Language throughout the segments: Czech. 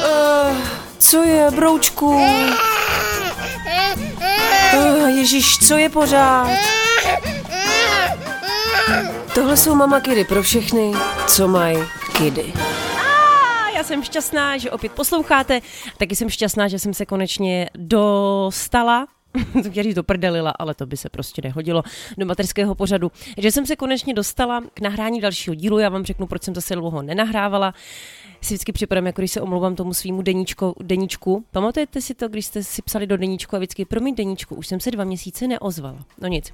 Uh, co je, broučku? Uh, Ježíš, co je pořád? Tohle jsou mama kidy pro všechny, co mají kidy. Já jsem šťastná, že opět posloucháte. Taky jsem šťastná, že jsem se konečně dostala to chtěla říct doprdelila, ale to by se prostě nehodilo do materského pořadu. Že jsem se konečně dostala k nahrání dalšího dílu, já vám řeknu, proč jsem zase dlouho nenahrávala. Si vždycky připadám, jako když se omlouvám tomu svýmu deníčku, deníčku. Pamatujete si to, když jste si psali do deníčku a vždycky, promiň deníčku, už jsem se dva měsíce neozvala. No nic.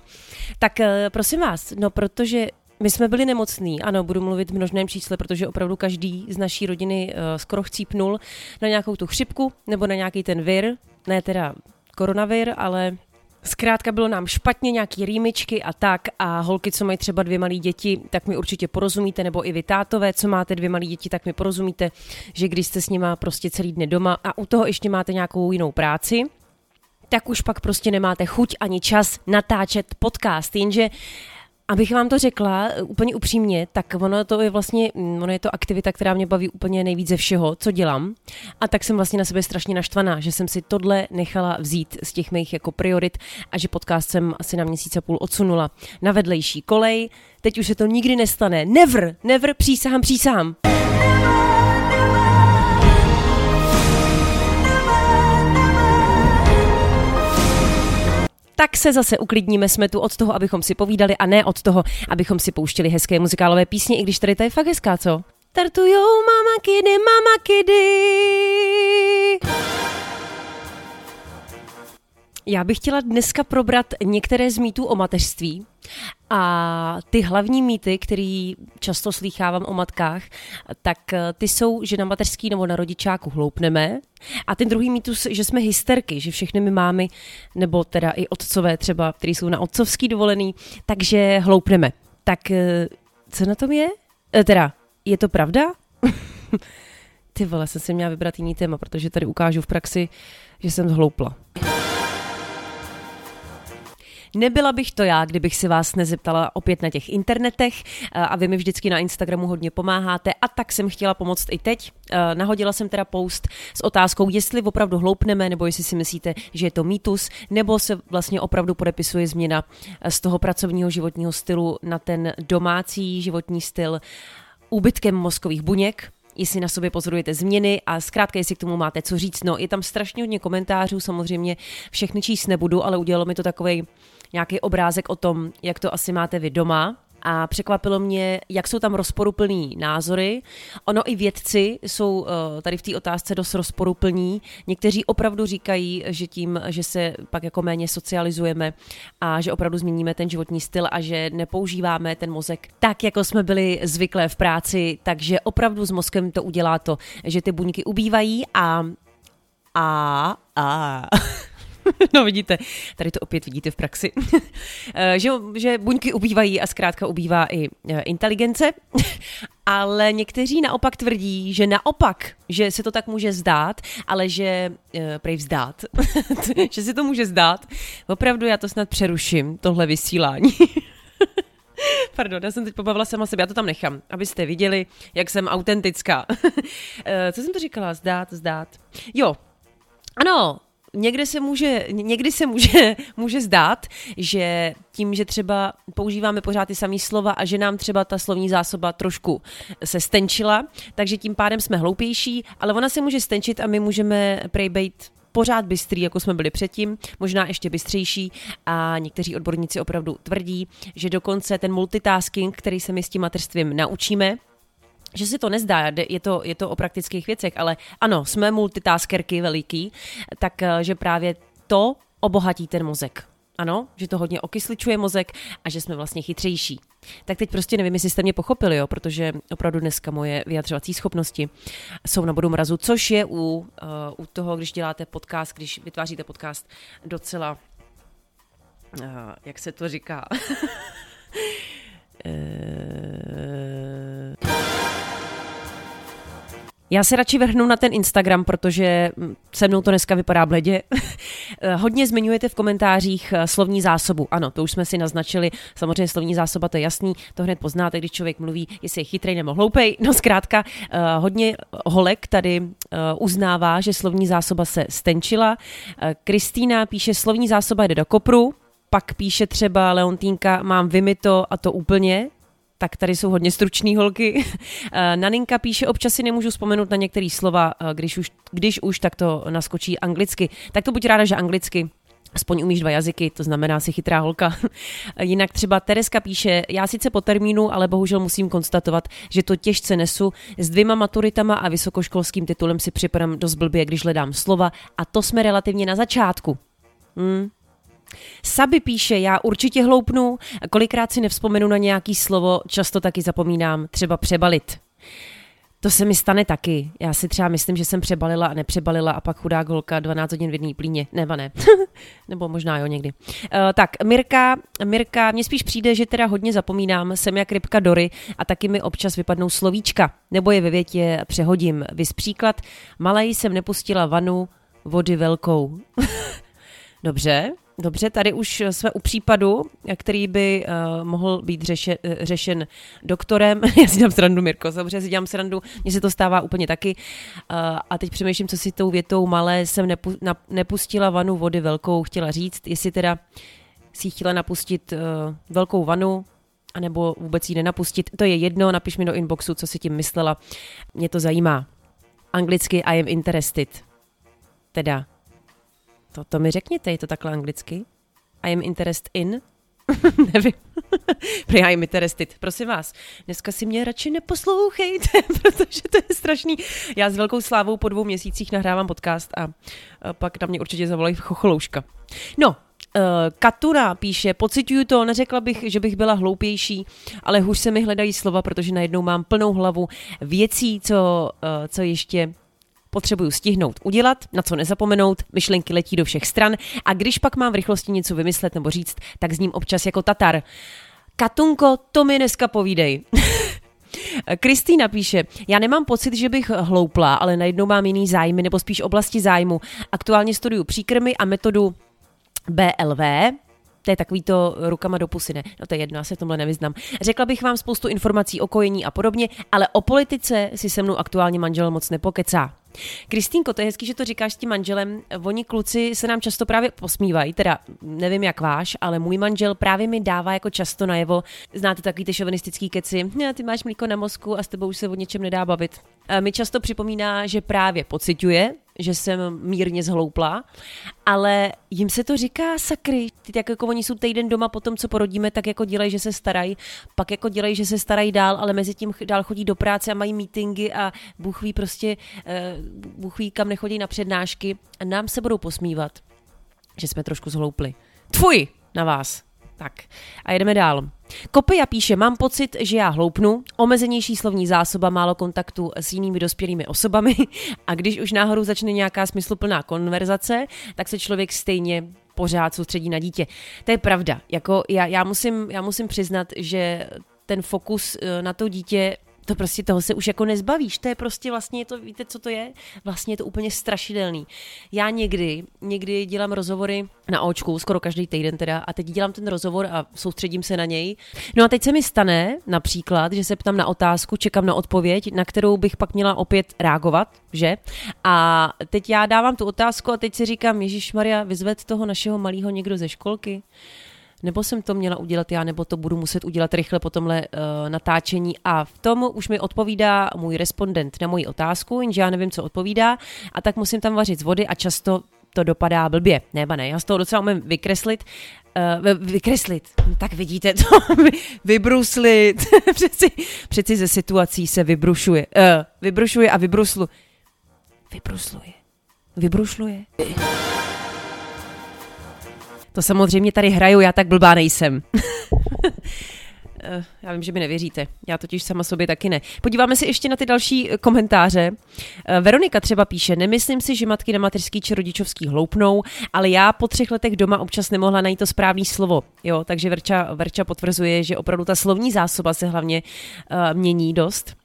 Tak eh, prosím vás, no protože my jsme byli nemocní, ano, budu mluvit v množném čísle, protože opravdu každý z naší rodiny uh, skoro chcípnul na nějakou tu chřipku nebo na nějaký ten vir, ne teda koronavir, ale Zkrátka bylo nám špatně, nějaký rýmičky a tak. A holky, co mají třeba dvě malé děti, tak mi určitě porozumíte, nebo i vy tátové, co máte dvě malé děti, tak mi porozumíte, že když jste s nima prostě celý den doma a u toho ještě máte nějakou jinou práci, tak už pak prostě nemáte chuť ani čas natáčet podcast, jenže Abych vám to řekla eh, úplně upřímně, tak ono to je vlastně, mm, ono je to aktivita, která mě baví úplně nejvíc ze všeho, co dělám. A tak jsem vlastně na sebe strašně naštvaná, že jsem si tohle nechala vzít z těch mých jako priorit a že podcast jsem asi na měsíc a půl odsunula na vedlejší kolej. Teď už se to nikdy nestane. Never, never, přísahám, přísahám. Tak se zase uklidníme, jsme tu od toho, abychom si povídali a ne od toho, abychom si pouštili hezké muzikálové písně, i když tady to je fakt hezká, co? Tartujou mama kidy, mama kidy. Já bych chtěla dneska probrat některé z mýtů o mateřství a ty hlavní mýty, který často slýchávám o matkách, tak eh, ty jsou, že na mateřský nebo na rodičáku hloupneme a ten druhý mýtus, že jsme hysterky, že všechny my mámy, nebo teda i otcové třeba, kteří jsou na otcovský dovolený, takže hloupneme. Tak eh, co na tom je? E, teda, je to pravda? Ty vole, jsem si měla vybrat jiný téma, protože tady ukážu v praxi, že jsem zhloupla. Nebyla bych to já, kdybych si vás nezeptala opět na těch internetech a vy mi vždycky na Instagramu hodně pomáháte a tak jsem chtěla pomoct i teď. Nahodila jsem teda post s otázkou, jestli opravdu hloupneme, nebo jestli si myslíte, že je to mýtus, nebo se vlastně opravdu podepisuje změna z toho pracovního životního stylu na ten domácí životní styl úbytkem mozkových buněk, jestli na sobě pozorujete změny a zkrátka, jestli k tomu máte co říct. No, je tam strašně hodně komentářů, samozřejmě všechny číst nebudu, ale udělalo mi to takový nějaký obrázek o tom, jak to asi máte vy doma, a překvapilo mě, jak jsou tam rozporuplný názory. Ono i vědci jsou eh, tady v té otázce dost rozporuplní. Někteří opravdu říkají, že tím, že se pak jako méně socializujeme a že opravdu změníme ten životní styl a že nepoužíváme ten mozek tak, jako jsme byli zvyklé v práci, takže opravdu s mozkem to udělá to, že ty buňky ubývají a a a no vidíte, tady to opět vidíte v praxi, eh, že, že buňky ubývají a zkrátka ubývá i eh, inteligence, ale někteří naopak tvrdí, že naopak, že se to tak může zdát, ale že, eh, prej vzdát, že se to může zdát. Opravdu já to snad přeruším, tohle vysílání. Pardon, já jsem teď pobavila sama sebe, já to tam nechám, abyste viděli, jak jsem autentická. Co jsem to říkala? Zdát, zdát. Jo, ano, někdy se může, někdy se může, může zdát, že tím, že třeba používáme pořád ty samé slova a že nám třeba ta slovní zásoba trošku se stenčila, takže tím pádem jsme hloupější, ale ona se může stenčit a my můžeme prej být pořád bystrý, jako jsme byli předtím, možná ještě bystřejší. A někteří odborníci opravdu tvrdí, že dokonce ten multitasking, který se my s tím mateřstvím naučíme, že si to nezdá, je to, je to o praktických věcech, ale ano, jsme multitaskerky veliký, tak eh, právě to obohatí ten mozek. Ano, že to hodně okysličuje mozek a že jsme vlastně chytřejší. Tak teď prostě nevím, jestli jste mě pochopili, jo, protože opravdu dneska moje vyjadřovací schopnosti jsou na bodu mrazu, což je u, uh, u toho, když děláte podcast, když vytváříte podcast, docela, uh, jak se to říká, Já se radši vrhnu na ten Instagram, protože se mnou to dneska vypadá bledě. Hodně zmiňujete v komentářích eh, slovní zásobu. Ano, to už jsme si naznačili. Samozřejmě slovní zásoba, to je jasný, to hned poznáte, když člověk mluví, jestli je chytrý nebo hloupej. No zkrátka, eh, hodně holek tady eh, uznává, že slovní zásoba se stenčila. Kristýna píše, slovní zásoba jde do kopru, pak píše třeba Leontínka, mám vymito a to úplně, tak tady jsou hodně stručný holky. Eh, Naninka píše, občas si nemůžu vzpomenout na některé slova, eh, když už, když už, tak to naskočí anglicky. Tak to buď ráda, že anglicky, aspoň umíš dva jazyky, to znamená si chytrá holka. Jinak třeba Tereska píše, já sice po termínu, ale bohužel musím konstatovat, že to těžce nesu. S dvěma maturitama a vysokoškolským titulem si připadám dost blbě, když hledám slova a to jsme relativně na začátku. Hmm, Saby píše, já určitě hloupnu, kolikrát si nevzpomenu na nějaký slovo, často taky zapomínám, třeba přebalit. To se mi stane taky. Já si třeba myslím, že jsem přebalila a nepřebalila a pak chudá golka 12 hodin v jedné plíně. Neba ne. Nebo možná jo někdy. Uh, tak, Mirka, Mirka, mně spíš přijde, že teda hodně zapomínám, jsem jak rybka Dory a taky mi občas vypadnou slovíčka. Nebo je ve větě přehodím. Vys příklad, malej jsem nepustila vanu, vody velkou. Dobře, Dobře, tady už jsme u případu, který by uh, mohl být řeše, uh, řešen doktorem. Já si dělám srandu, Mirko, dobře, si dělám srandu, mně se to stává úplně taky. Uh, a teď přemýšlím, co si tou větou malé jsem nepu, na, nepustila vanu vody velkou chtěla říct, jestli teda si chtěla napustit uh, velkou vanu, anebo vůbec ji nenapustit. To je jedno, napiš mi do inboxu, co si tím myslela. Mě to zajímá. Anglicky I am interested. Teda to, to mi řekněte, je to takhle anglicky? I am interested in? Nevím. I am interested. Prosím vás, dneska si mě radši neposlouchejte, protože to je strašný. Já s velkou slávou po dvou měsících nahrávám podcast a, pak na mě určitě zavolají chocholouška. No, Uh, Katura píše, pocituju to, neřekla bych, že bych byla hloupější, ale hůř se mi hledají slova, protože najednou mám plnou hlavu věcí, co, uh, co ještě potřebuju stihnout udělat, na co nezapomenout, myšlenky letí do všech stran a když pak mám v rychlosti něco vymyslet nebo říct, tak s ním občas jako Tatar. Katunko, to mi dneska povídej. Kristýna píše, já nemám pocit, že bych hloupla, ale najednou mám jiný zájmy, nebo spíš oblasti zájmu. Aktuálně studuju příkrmy a metodu BLV, to je takový to rukama do pusy, ne? No to je jedno, já se v tomhle nevyznám. Řekla bych vám spoustu informací o kojení a podobně, ale o politice si se mnou aktuálně manžel moc nepokecá. Kristýnko, to je hezký, že to říkáš s tím manželem. Oni kluci se nám často právě posmívají, teda nevím jak váš, ale můj manžel právě mi dává jako často najevo, znáte takový ty šovinistický keci, ty máš mlíko na mozku a s tebou už se o něčem nedá bavit. A mi často připomíná, že právě pociťuje, že jsem mírně zhloupla, ale jim se to říká sakry. Ty tak jako oni jsou týden doma po tom, co porodíme, tak jako dělají, že se starají, pak jako dělají, že se starají dál, ale mezi tím dál chodí do práce a mají meetingy a Bůh ví prostě, uh, Bůh ví, kam nechodí na přednášky a nám se budou posmívat, že jsme trošku zhloupli. Tfuj na vás. Tak a jedeme dál. Kopia píše, mám pocit, že já hloupnu, omezenější slovní zásoba, málo kontaktu s jinými dospělými osobami a když už náhodou začne nějaká smysluplná konverzace, tak se člověk stejně pořád soustředí na dítě. To je pravda. Jako já, já, musím, já musím přiznat, že ten fokus eh, na to dítě to prostě toho se už jako nezbavíš. To je prostě vlastně, to, víte, co to je? Vlastně je to úplně strašidelný. Já někdy, někdy dělám rozhovory na očku, skoro každý týden teda, a teď dělám ten rozhovor a soustředím se na něj. No a teď se mi stane například, že se ptám na otázku, čekám na odpověď, na kterou bych pak měla opět reagovat, že? A teď já dávám tu otázku a teď si říkám, Ježíš Maria, vyzved toho našeho malého někdo ze školky nebo jsem to měla udělat já, nebo to budu muset udělat rychle po tomhle uh, natáčení. A v tom už mi odpovídá můj respondent na moji otázku, jenže já nevím, co odpovídá, a tak musím tam vařit z vody a často to dopadá blbě. Neba ne, já z toho docela umím vykreslit. Uh, vykreslit, tak vidíte to, vybruslit. přeci, přeci ze situací se vybrušuje. Uh, vybrušuje a vybruslu. Vybrusluje. Vybrušluje. To samozřejmě tady hraju, já tak blbá nejsem. Eh, já vím, že mi nevěříte. Já totiž sama sobě taky ne. Podíváme se ještě na ty další eh, komentáře. Eh, Veronika třeba píše, nemyslím si, že matky na mateřský či rodičovský hloupnou, ale já po třech letech doma občas nemohla najít to správné slovo. Jo, takže Verča, Verča potvrzuje, že opravdu ta slovní zásoba se hlavně uh, mění dost.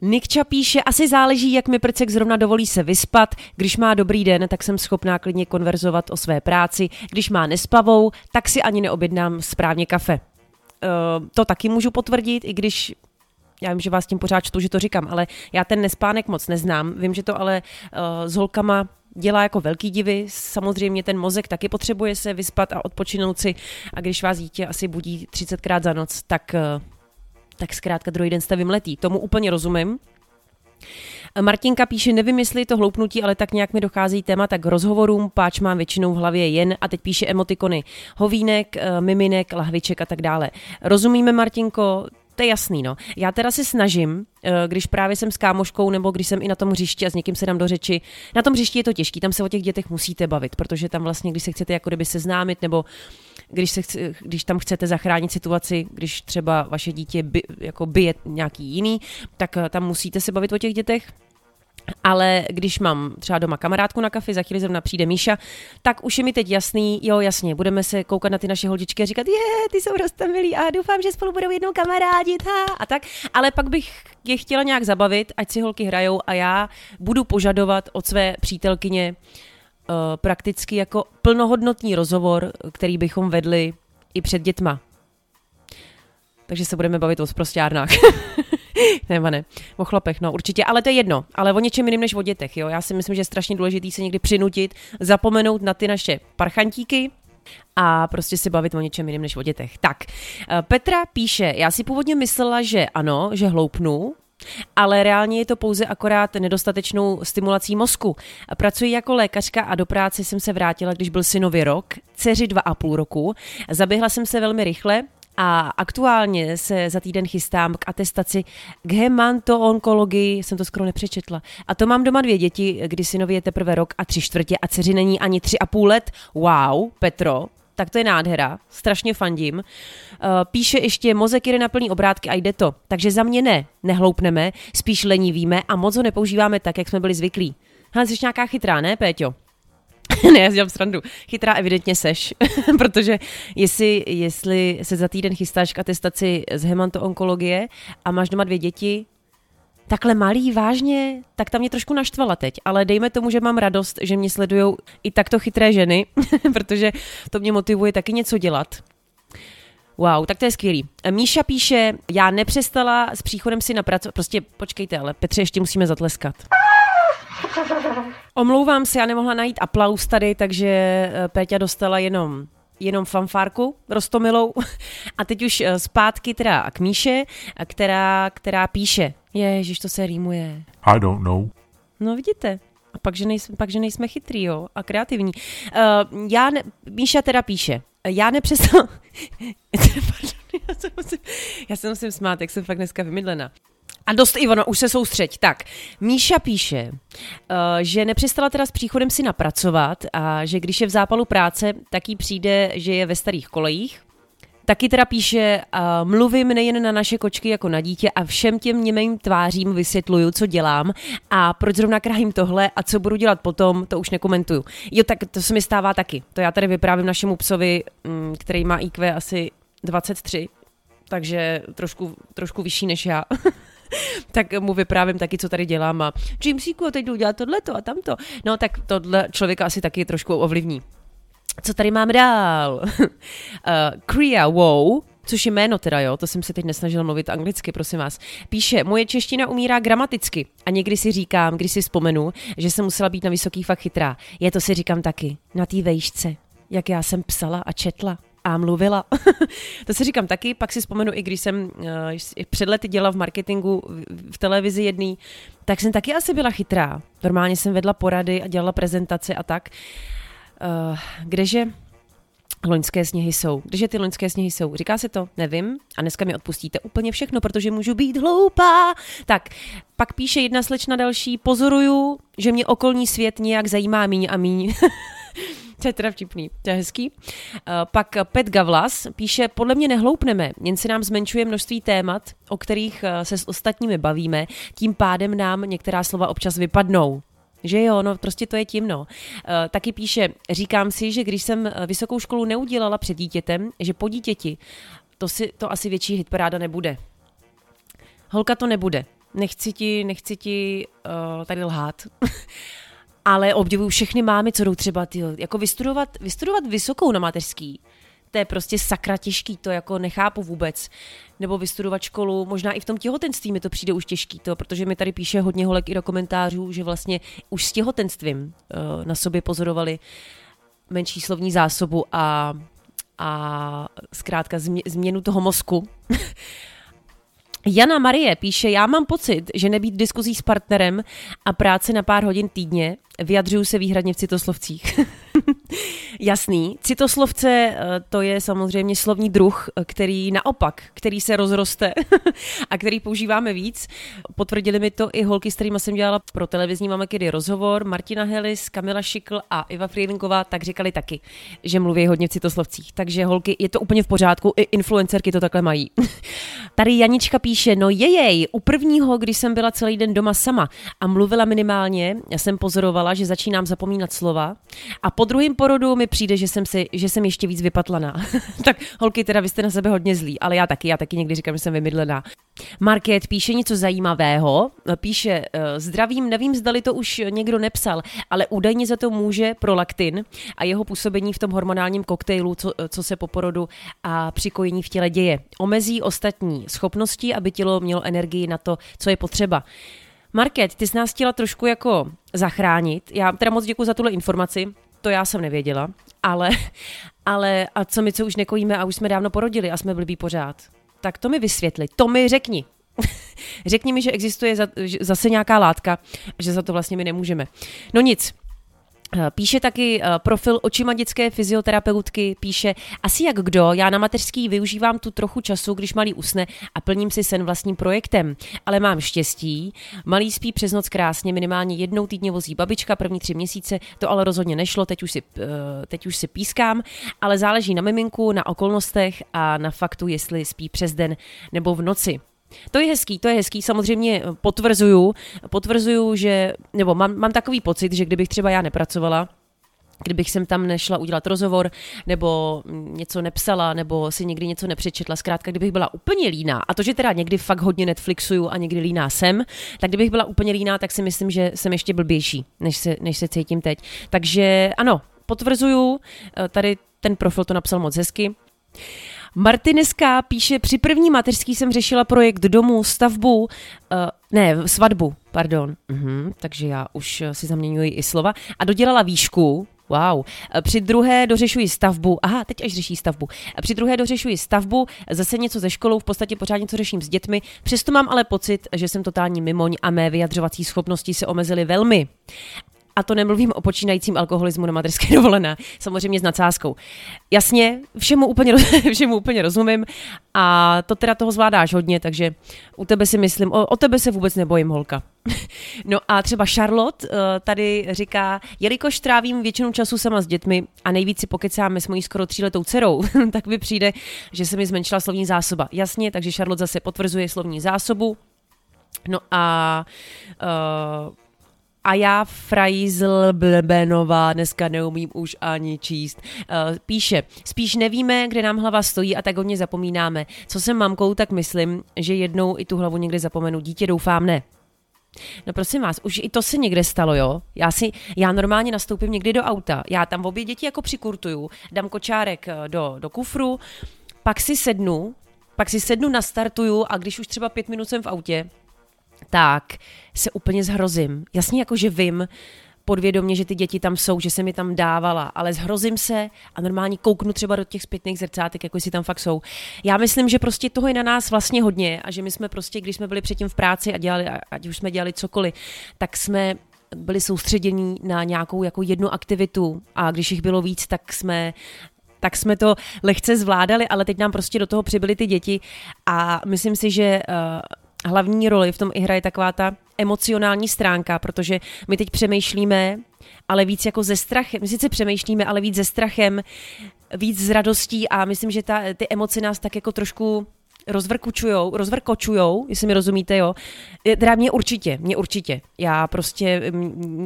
Nikča píše, asi záleží, jak mi prcek zrovna dovolí se vyspat. Když má dobrý den, tak jsem schopná klidně konverzovat o své práci. Když má nespavou, tak si ani neobjednám správně kafe. Uh, to taky můžu potvrdit, i když já vím, že vás tím pořád čtu, že to říkám, ale já ten nespánek moc neznám. Vím, že to ale uh, s holkama dělá jako velký divy. Samozřejmě ten mozek taky potřebuje se vyspat a odpočinout si. A když vás dítě asi budí 30krát za noc, tak, uh, tak zkrátka druhý den jste vymletí. Tomu úplně rozumím. Martinka píše, nevím, jestli je to hloupnutí, ale tak nějak mi dochází témata k rozhovorům, páč mám většinou v hlavě jen a teď píše emotikony hovínek, miminek, lahviček a tak dále. Rozumíme, Martinko, to je jasný, no. Já teda se snažím, eh, když právě jsem s kámoškou nebo když jsem i na tom hřišti a s někým se dám do řeči, na tom hřišti je to těžké, tam se o těch dětech musíte bavit, protože tam vlastně, když se chcete jako kdyby seznámit nebo když, se chci, když tam chcete zachránit situaci, když třeba vaše dítě by, jako bije nějaký jiný, tak eh, tam musíte se bavit o těch dětech ale když mám třeba doma kamarádku na kafi, za chvíli zrovna přijde Míša, tak už je mi teď jasný, jo jasně, budeme se koukat na ty naše holčičky a říkat, je, ty jsou milí a doufám, že spolu budou jednou kamarádit ha, a tak. Ale pak bych je chtěla nějak zabavit, ať si holky hrajou a já budu požadovat od své přítelkyně uh, prakticky jako plnohodnotný rozhovor, který bychom vedli i před dětma. Takže se budeme bavit o sprostárnách. Nebo ne, o chlapech, no určitě, ale to je jedno, ale o něčem jiném než o dětech, jo. Já si myslím, že je strašně důležité se někdy přinutit, zapomenout na ty naše parchantíky, a prostě si bavit o něčem jiném než o dětech. Tak, eh, Petra píše, já si původně myslela, že ano, že hloupnu, ale reálně je to pouze akorát nedostatečnou stimulací mozku. Pracuji jako lékařka a do práce jsem se vrátila, když byl synově rok, dceři dva a půl roku. Zaběhla jsem se velmi rychle, a aktuálně se za týden chystám k atestaci k hemantoonkologii, jsem to skoro nepřečetla. A to mám doma dvě děti, kdy synovi je teprve rok a tři čtvrtě a dceři není ani tři a půl let. Wow, Petro, tak to je nádhera, strašně fandím. Uh, píše ještě, mozek jede na plný obrátky a jde to. Takže za mě ne, nehloupneme, spíš lenivíme a moc ho nepoužíváme tak, jak jsme byli zvyklí. Hele, jsi nějaká chytrá, ne, Péťo? ne, já dělám srandu. Chytrá evidentně seš, protože jestli, jestli se za týden chystáš k atestaci z hemanto-onkologie a máš doma dvě děti, takhle malý, vážně, tak tam mě trošku naštvala teď, ale dejme tomu, že mám radost, že mě sledují i takto chytré ženy, protože to mě motivuje taky něco dělat. Wow, tak to je skvělý. Míša píše, já nepřestala s příchodem si na pracovat, prostě počkejte, ale Petře, ještě musíme zatleskat. Omlouvám se, já nemohla najít aplaus tady, takže eh, Péťa dostala jenom jenom fanfárku rostomilou. A teď už eh, zpátky teda k Míše, která, která píše. Ježiš, to se rýmuje. I don't know. No vidíte. A pak, že, nejsme, pak, že nejsme chytrý, jo, a kreativní. Uh, já ne, Míša teda píše. Já nepřestal... já, se musím, já se musím smát, jak jsem fakt dneska vymydlená. A dost, Ivano, už se soustřeď. Tak, Míša píše, uh, že nepřestala teda s příchodem si napracovat a že když je v zápalu práce, tak jí přijde, že je ve starých kolejích. Taky teda píše, uh, mluvím nejen na naše kočky jako na dítě a všem těm němým tvářím vysvětluju, co dělám a proč zrovna kráhím tohle a co budu dělat potom, to už nekomentuju. Jo, tak to se mi stává taky. To já tady vyprávím našemu psovi, mm, který má IQ asi 23, takže trošku, trošku vyšší než já. tak mu vyprávím taky, co tady dělám a Jamesíku, teď jdu dělat tohleto a tamto. No tak tohle člověka asi taky trošku ovlivní. Co tady máme dál? uh, Kriya Wow, což je jméno teda, jo, to jsem se teď nesnažil mluvit anglicky, prosím vás. Píše, moje čeština umírá gramaticky a někdy si říkám, když si vzpomenu, že jsem musela být na vysoký fakt chytrá. Je to si říkám taky, na té vejšce, jak já jsem psala a četla a mluvila. to si říkám taky, pak si vzpomenu, i když jsem uh, před lety dělala v marketingu v televizi jedný, tak jsem taky asi byla chytrá. Normálně jsem vedla porady a dělala prezentace a tak. Uh, kdeže loňské sněhy jsou. Kdeže ty loňské sněhy jsou? Říká se to? Nevím. A dneska mi odpustíte úplně všechno, protože můžu být hloupá. Tak, pak píše jedna slečna další. Pozoruju, že mě okolní svět nějak zajímá míň a míň. To je teda vtipný, to je hezký. Uh, pak Pet Gavlas píše, podle mě nehloupneme, jen se nám zmenšuje množství témat, o kterých uh, se s ostatními bavíme, tím pádem nám některá slova občas vypadnou. Že jo, no prostě to je tím, no. Uh, taky píše, říkám si, že když jsem vysokou školu neudělala před dítětem, že po dítěti, to, si, to asi větší hitparáda nebude. Holka to nebude. nechci ti, nechci ti uh, tady lhát. ale obdivuju všechny mámy, co jdou třeba ty, jako vystudovat, vystudovat vysokou na mateřský. To je prostě sakra těžký, to jako nechápu vůbec. Nebo vystudovat školu, možná i v tom těhotenství mi to přijde už těžký, to, protože mi tady píše hodně holek i do komentářů, že vlastně už s těhotenstvím uh, na sobě pozorovali menší slovní zásobu a, a zkrátka změnu toho mozku. Jana Marie píše, já mám pocit, že nebýt diskuzí s partnerem a práce na pár hodin týdně, vyjadřuju se výhradně v citoslovcích. Jasný. Citoslovce eh, to je samozřejmě slovní druh, eh, který naopak, který se rozroste a který používáme víc. Potvrdili mi to i holky, s kterými jsem dělala pro televizní Máme kedy rozhovor. Martina Helis, Kamila Šikl a Iva Frielinková tak říkali taky, že mluví hodně v citoslovcích. Takže holky, je to úplně v pořádku, i influencerky to takhle mají. Tady Janička píše, no jejej, u prvního, když jsem byla celý den doma sama a mluvila minimálně, já jsem pozorovala, že začínám zapomínat slova a po druhém porodu mi přijde, že jsem, si, že jsem ještě víc vypatlaná. tak holky, teda vy jste na sebe hodně zlí, ale já taky, já taky někdy říkám, že jsem vymydlená. Market píše něco zajímavého, píše, eh, zdravím, nevím, zdali to už někdo nepsal, ale údajně za to může prolaktin a jeho působení v tom hormonálním koktejlu, co, co se po porodu a přikojení v těle děje. Omezí ostatní schopnosti, aby tělo mělo energii na to, co je potřeba. Market, ty jsi nás chtěla trošku jako zachránit. Já teda moc děkuji za tuhle informaci, to já jsem nevěděla, ale, ale a co my, co už nekojíme a už jsme dávno porodili a jsme blbí pořád? Tak to mi vysvětli, to mi řekni. řekni mi, že existuje zase nějaká látka, že za to vlastně my nemůžeme. No nic, píše taky eh, profil očima dětské fyzioterapeutky, píše, asi jak kdo, já na mateřský využívám tu trochu času, když malý usne a plním si sen vlastním projektem. Ale mám štěstí, malý spí přes noc krásně, minimálně jednou týdně vozí babička, první tři měsíce, to ale rozhodně nešlo, teď už si, eh, teď už si pískám, ale záleží na miminku, na okolnostech a na faktu, jestli spí přes den nebo v noci. To je hezký, to je hezký. Samozřejmě potvrzuju, potvrzuju, že, nebo mám, mám takový pocit, že kdybych třeba já nepracovala, kdybych sem tam nešla udělat rozhovor, nebo něco nepsala, nebo si někdy něco nepřečetla, zkrátka, kdybych byla úplně líná, a to, že teda někdy fakt hodně Netflixuju a někdy líná jsem, tak kdybych byla úplně líná, tak si myslím, že jsem ještě blbější, než se, než se cítím teď. Takže ano, potvrzuju, eh, tady ten profil to napsal moc hezky. Martineska píše, při první mateřský jsem řešila projekt domu, stavbu, uh, ne, svatbu, pardon. Uh-huh, takže já už si zaměňuji i slova. A dodělala výšku, Wow. Eh, při druhé dořešuji stavbu. Aha, teď až řeší stavbu. Eh, při druhé dořešuji stavbu, zase něco ze školou, v podstatě pořád něco řeším s dětmi. Přesto mám ale pocit, že jsem totální mimoň a mé vyjadřovací schopnosti se omezily velmi. A to nemluvím o počínajícím alkoholismu na materské dovolené, samozřejmě s nadsázkou. Jasně, všemu úplně, všemu úplně rozumím a to teda toho zvládáš hodně, takže u tebe si myslím, o, o tebe se vůbec nebojím, holka. No a třeba Charlotte uh, tady říká, jelikož trávím většinu času sama s dětmi a nejvíc si pokecáme s mojí skoro tříletou dcerou, tak mi přijde, že se mi zmenšila slovní zásoba. Jasně, takže Charlotte zase potvrzuje slovní zásobu. No a uh, a já Fraizl Blbenová dneska neumím už ani číst. Uh, píše, spíš nevíme, kde nám hlava stojí a tak hodně zapomínáme. Co jsem mamkou, tak myslím, že jednou i tu hlavu někde zapomenu. Dítě doufám ne. No prosím vás, už i to se někde stalo, jo? Já si, já normálně nastoupím někdy do auta, já tam obě děti jako přikurtuju, dám kočárek eh, do, do kufru, pak si sednu, pak si sednu, nastartuju a když už třeba pět minut jsem v autě, tak se úplně zhrozím. Jasně jako, že vím podvědomě, že ty děti tam jsou, že jsem mi tam dávala, ale zhrozím se a normálně kouknu třeba do těch zpětných zrcátek, jako si tam fakt jsou. Já myslím, že prostě toho je na nás vlastně hodně a že my jsme prostě, když jsme byli předtím v práci a dělali, ať už jsme dělali cokoliv, tak jsme byli soustředění na nějakou jako jednu aktivitu a když jich bylo víc, tak jsme tak jsme to lehce zvládali, ale teď nám prostě do toho přibyly ty děti a myslím si, že uh, hlavní roli v tom i hraje taková ta emocionální stránka, protože my teď přemýšlíme, ale víc jako ze strachem. My sice přemýšlíme, ale víc ze strachem, víc z radostí a myslím, že ta, ty emoce nás tak jako trošku rozvrkučujou, rozvrkočujou, jestli mi rozumíte, jo. Teda mě určitě, mě určitě. Já prostě,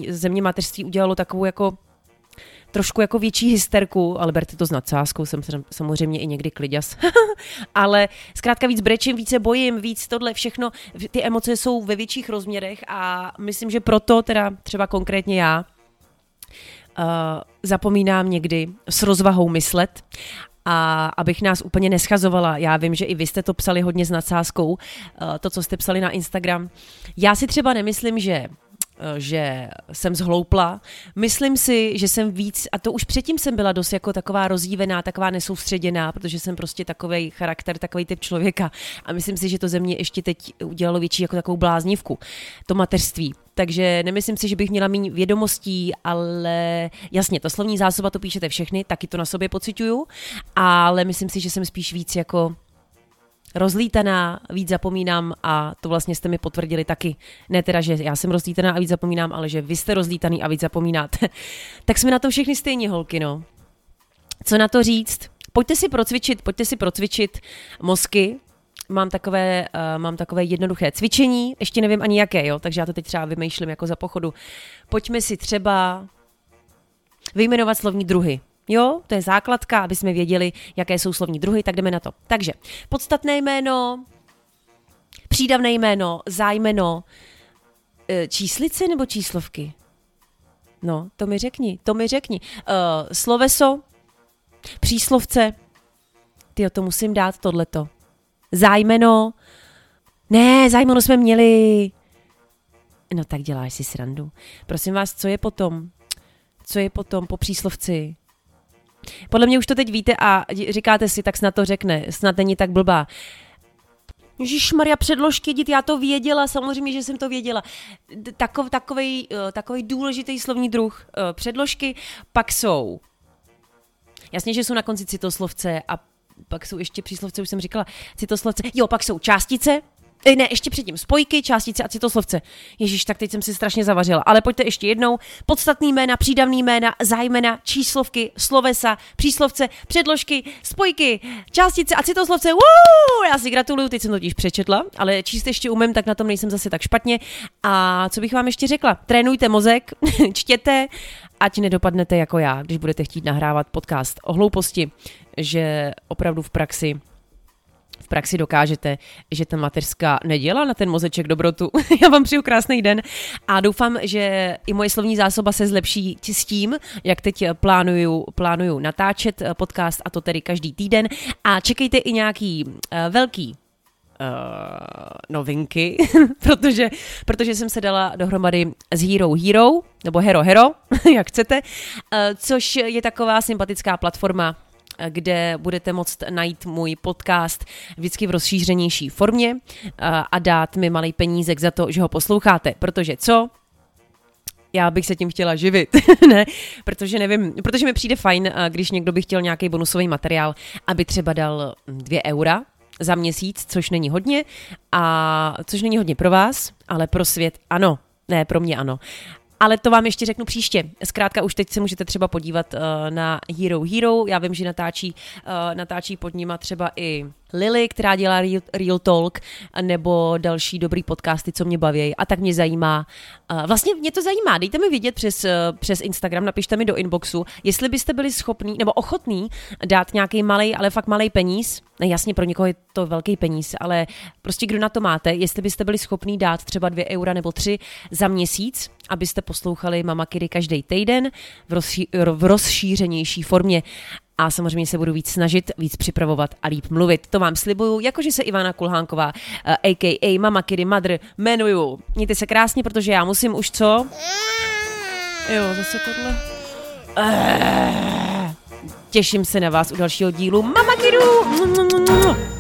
ze mě mateřství udělalo takovou jako trošku jako větší hysterku, ale berte to s nadsázkou, jsem samozřejmě i někdy kliděs, ale zkrátka víc brečím, více bojím, víc tohle všechno, ty emoce jsou ve větších rozměrech a myslím, že proto teda třeba konkrétně já uh, zapomínám někdy s rozvahou myslet a abych nás úplně neschazovala, já vím, že i vy jste to psali hodně s nadsázkou, uh, to, co jste psali na Instagram. Já si třeba nemyslím, že Eh, že jsem zhloupla. Myslím si, že jsem víc, a to už předtím jsem byla dost jako taková rozdívená, taková nesoustředěná, protože jsem prostě takový charakter, takový typ člověka. A myslím si, že to ze mě ještě teď udělalo větší jako takovou bláznivku, to mateřství. Takže nemyslím si, že bych měla méně vědomostí, ale jasně, to slovní zásoba to píšete všechny, taky to na sobě pocituju, ale myslím si, že jsem spíš víc jako rozlítaná, víc zapomínám a to vlastně jste mi potvrdili taky. Ne teda, že já jsem rozlítaná a víc zapomínám, ale že vy jste rozlítaný a víc zapomínáte. tak jsme na to všechny stejně, holky, no. Co na to říct? Pojďte si procvičit, pojďte si procvičit mozky, mám takové, uh, mám takové jednoduché cvičení, ještě nevím ani jaké, jo, takže já to teď třeba vymýšlím jako za pochodu. Pojďme si třeba vyjmenovat slovní druhy. Jo, to je základka, aby jsme věděli, jaké jsou slovní druhy, tak jdeme na to. Takže podstatné jméno, přídavné jméno, zájmeno, e, číslice nebo číslovky? No, to mi řekni, to mi řekni. Uh, sloveso, příslovce, ty to musím dát tohleto. Zájmeno, ne, zájmeno jsme měli. No tak děláš si srandu. Prosím vás, co je potom? Co je potom po příslovci? Podle mě už to teď víte a říkáte si, tak snad to řekne, snad není tak blbá. Ježíš Maria předložky, dít, já to věděla, samozřejmě, že jsem to věděla. Takov, takovej, eh, takovej důležitý slovní druh eh, předložky, pak jsou, jasně, že jsou na konci citoslovce a pak jsou ještě příslovce, už jsem říkala, citoslovce, jo, pak jsou částice, ne, ještě předtím. Spojky, částice a citoslovce. Ježíš, tak teď jsem si strašně zavařila. Ale pojďte ještě jednou. Podstatný jména, přídavný jména, zájmena, číslovky, slovesa, příslovce, předložky, spojky, částice a citoslovce. Woo! Já si gratuluju, teď jsem to totiž přečetla, ale číst ještě umím, tak na tom nejsem zase tak špatně. A co bych vám ještě řekla? Trénujte mozek, čtěte, ať nedopadnete jako já, když budete chtít nahrávat podcast o hlouposti, že opravdu v praxi v praxi dokážete, že ta mateřská nedělá na ten mozeček dobrotu. Já vám přeju krásný den a doufám, že i moje slovní zásoba se zlepší s tím, jak teď plánuju, plánuju natáčet podcast a to tedy každý týden a čekejte i nějaký uh, velký Uh, novinky, protože, protože jsem se dala dohromady s Hero Hero, nebo Hero Hero, jak chcete, uh, což je taková sympatická platforma kde budete moct najít můj podcast vždycky v rozšířenější formě a dát mi malý penízek za to, že ho posloucháte. Protože co? já bych se tím chtěla živit, ne, protože nevím, protože mi přijde fajn, když někdo by chtěl nějaký bonusový materiál, aby třeba dal dvě eura za měsíc, což není hodně, a což není hodně pro vás, ale pro svět ano, ne, pro mě ano ale to vám ještě řeknu příště. Zkrátka už teď se můžete třeba podívat uh, na Hero Hero, já vím, že natáčí, uh, natáčí pod nima třeba i Lily, která dělá Real, Real Talk, nebo další dobrý podcasty, co mě baví. A tak mě zajímá, uh, vlastně mě to zajímá, dejte mi vědět přes, uh, přes Instagram, napište mi do inboxu, jestli byste byli schopní nebo ochotní dát nějaký malý, ale fakt malý peníz, ne, jasně pro někoho je to velký peníz, ale prostě kdo na to máte, jestli byste byli schopní dát třeba dvě eura nebo tři za měsíc, abyste poslouchali Mama Kiri každý týden v, rozší, v rozšířenější formě a samozřejmě se budu víc snažit, víc připravovat a líp mluvit. To vám slibuju, jakože se Ivana Kulhánková, uh, eh, a.k.a. Mama Kiri Mother, jmenuju. Mějte se krásně, protože já musím už co? Jo, zase tohle. Uh, těším se na vás u dalšího dílu Mama Kiru.